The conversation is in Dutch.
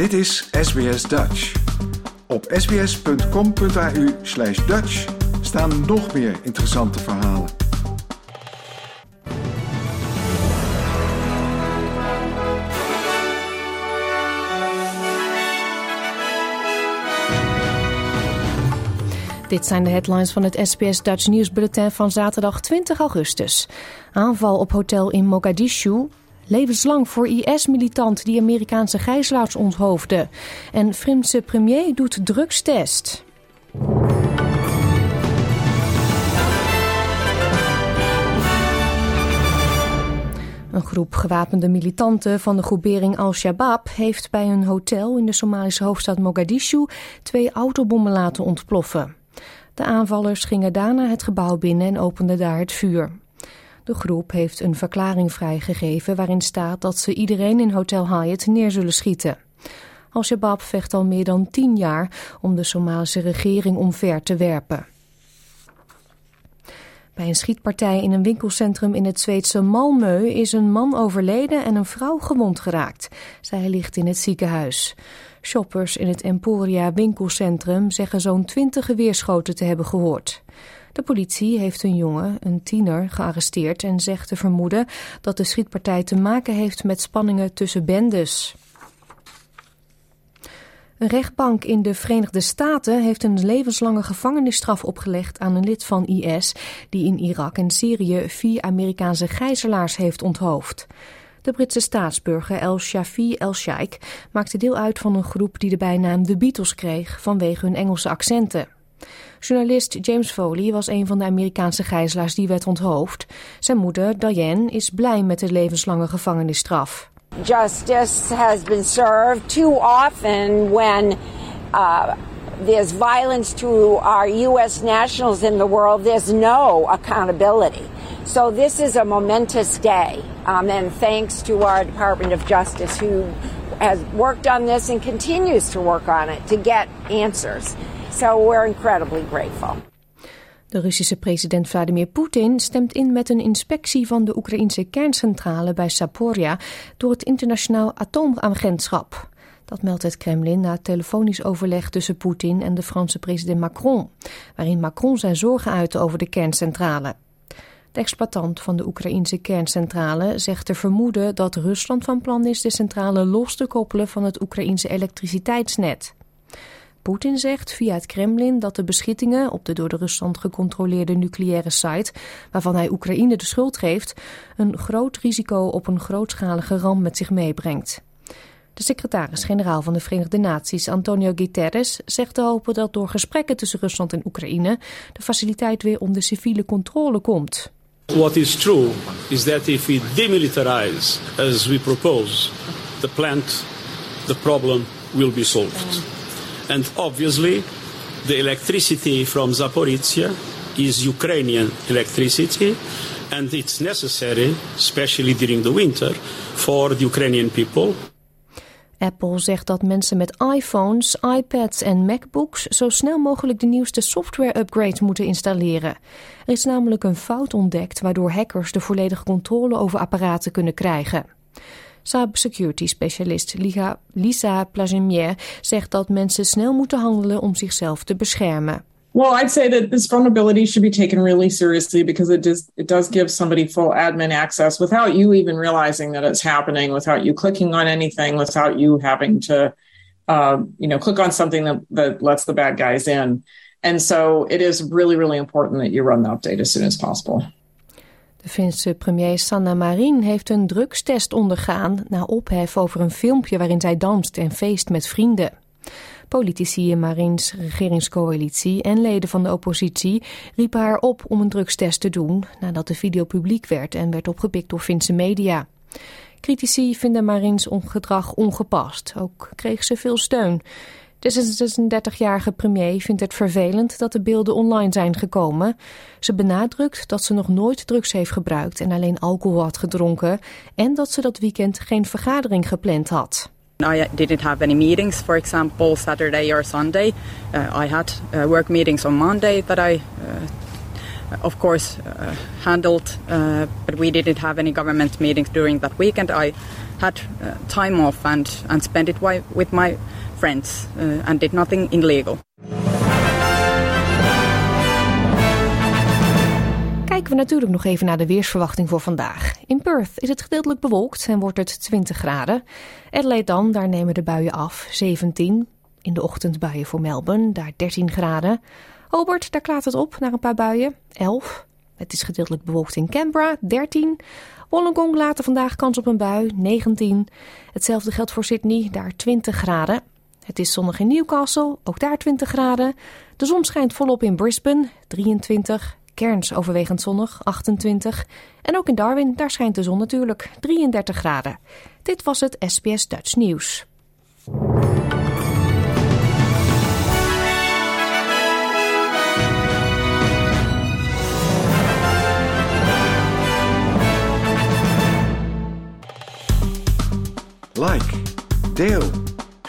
Dit is SBS Dutch. Op sbs.com.au slash Dutch staan nog meer interessante verhalen. Dit zijn de headlines van het SBS Dutch nieuwsbulletin van zaterdag 20 augustus. Aanval op hotel in Mogadishu. Levenslang voor IS-militant die Amerikaanse gijzelaars onthoofde. En Franse premier doet drugstest. Een groep gewapende militanten van de groepering Al-Shabaab heeft bij een hotel in de Somalische hoofdstad Mogadishu twee autobommen laten ontploffen. De aanvallers gingen daarna het gebouw binnen en openden daar het vuur. De groep heeft een verklaring vrijgegeven waarin staat dat ze iedereen in Hotel Hyatt neer zullen schieten. Al-Shabaab vecht al meer dan tien jaar om de Somalische regering omver te werpen. Bij een schietpartij in een winkelcentrum in het Zweedse Malmö is een man overleden en een vrouw gewond geraakt. Zij ligt in het ziekenhuis. Shoppers in het Emporia winkelcentrum zeggen zo'n twintig geweerschoten te hebben gehoord. De politie heeft een jongen, een tiener, gearresteerd en zegt te vermoeden dat de schietpartij te maken heeft met spanningen tussen bendes. Een rechtbank in de Verenigde Staten heeft een levenslange gevangenisstraf opgelegd aan een lid van IS die in Irak en Syrië vier Amerikaanse gijzelaars heeft onthoofd. De Britse staatsburger El Shafi El Sheikh maakte deel uit van een groep die de bijnaam de Beatles kreeg vanwege hun Engelse accenten. Journalist James Foley was een van de Amerikaanse gijzelaars die werd onthoofd. Zijn moeder, Diane, is blij met de levenslange gevangenisstraf. Justice has been served too often when uh, there's violence to our U.S. nationals in the world, there's no accountability. So this is a momentous day. Um, and thanks to our Department of Justice who has worked on this and continues to work on it to get answers. So we're incredibly grateful. De Russische president Vladimir Poetin stemt in met een inspectie van de Oekraïnse kerncentrale bij Saporia door het internationaal atoomagentschap. Dat meldt het Kremlin na telefonisch overleg tussen Poetin en de Franse president Macron, waarin Macron zijn zorgen uitte over de kerncentrale. De exploitant van de Oekraïnse kerncentrale zegt te vermoeden dat Rusland van plan is de centrale los te koppelen van het Oekraïnse elektriciteitsnet. Poetin zegt via het Kremlin dat de beschittingen op de door de Rusland gecontroleerde nucleaire site, waarvan hij Oekraïne de schuld geeft, een groot risico op een grootschalige ramp met zich meebrengt. De secretaris-generaal van de Verenigde Naties, Antonio Guterres, zegt te hopen dat door gesprekken tussen Rusland en Oekraïne de faciliteit weer onder civiele controle komt. What is true is that if we demilitarize as we propose the plant, the problem will be solved. And obviously, the electricity from Zaporizhia is Ukrainian electricity, and it's necessary, especially during the winter, for the Ukrainian people. Apple zegt dat mensen met iPhones, iPads en MacBooks zo snel mogelijk de nieuwste software-upgrade moeten installeren. Er is namelijk een fout ontdekt waardoor hackers de volledige controle over apparaten kunnen krijgen. Cybersecurity-specialist Lisa Plagemier zegt dat mensen snel moeten handelen om zichzelf te beschermen. Well, I'd say that this vulnerability should be taken really seriously because it does it does give somebody full admin access without you even realizing that it's happening, without you clicking on anything, without you having to, uh, you know, click on something that, that lets the bad guys in. And so it is really, really important that you run the update as soon as possible. De Finse premier Sanna Marin heeft een drugstest ondergaan na ophef over een filmpje waarin zij danst en feest met vrienden. Politici in Marins regeringscoalitie en leden van de oppositie riepen haar op om een drugstest te doen nadat de video publiek werd en werd opgepikt door Finse media. Critici vinden Marins gedrag ongepast. Ook kreeg ze veel steun. De 36-jarige premier vindt het vervelend dat de beelden online zijn gekomen. Ze benadrukt dat ze nog nooit drugs heeft gebruikt en alleen alcohol had gedronken en dat ze dat weekend geen vergadering gepland had. I didn't have any meetings, for example, Saturday or Sunday. Uh, I had uh, work meetings on Monday that I, uh, of course, handled, but we didn't have any government meetings during that weekend. I had time off and, and spent it with my friends uh, and did nothing illegal. Kijken we natuurlijk nog even naar de weersverwachting voor vandaag. In Perth is het gedeeltelijk bewolkt en wordt het 20 graden. Adelaide dan, daar nemen de buien af, 17. In de ochtend buien voor Melbourne, daar 13 graden. Hobart, daar klaart het op naar een paar buien, 11. Het is gedeeltelijk bewolkt in Canberra, 13. Wollongong later vandaag kans op een bui, 19. Hetzelfde geldt voor Sydney, daar 20 graden. Het is zonnig in Newcastle, ook daar 20 graden. De zon schijnt volop in Brisbane, 23. Cairns overwegend zonnig, 28. En ook in Darwin, daar schijnt de zon natuurlijk, 33 graden. Dit was het SBS Dutch Nieuws. Like, deel,